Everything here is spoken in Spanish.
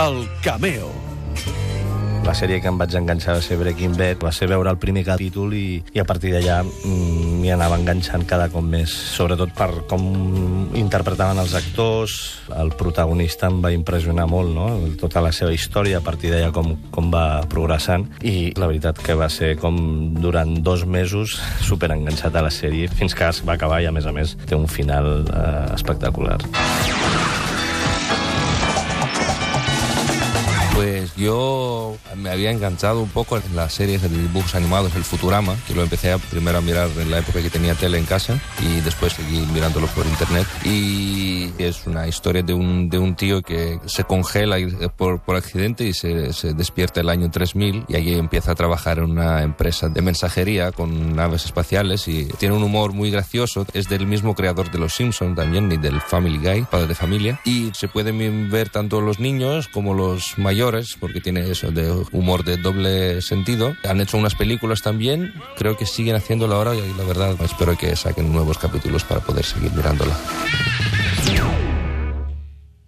El Cameo. La sèrie que em vaig enganxar va ser Breaking Bad, va ser veure el primer capítol i, i a partir d'allà mm, m'hi anava enganxant cada cop més, sobretot per com interpretaven els actors, el protagonista em va impressionar molt, no? tota la seva història, a partir d'allà com, com va progressant, i la veritat que va ser com durant dos mesos super enganxat a la sèrie, fins que es va acabar i a més a més té un final eh, espectacular. Pues yo me había enganchado un poco en las series de dibujos animados, el Futurama, que lo empecé a, primero a mirar en la época que tenía tele en casa y después seguí mirándolo por internet. Y es una historia de un, de un tío que se congela por, por accidente y se, se despierta el año 3000 y allí empieza a trabajar en una empresa de mensajería con naves espaciales y tiene un humor muy gracioso. Es del mismo creador de Los Simpsons también y del Family Guy, padre de familia. Y se pueden ver tanto los niños como los mayores porque tiene eso de humor de doble sentido. Han hecho unas películas también, creo que siguen haciéndolo ahora y la verdad espero que saquen nuevos capítulos para poder seguir mirándola.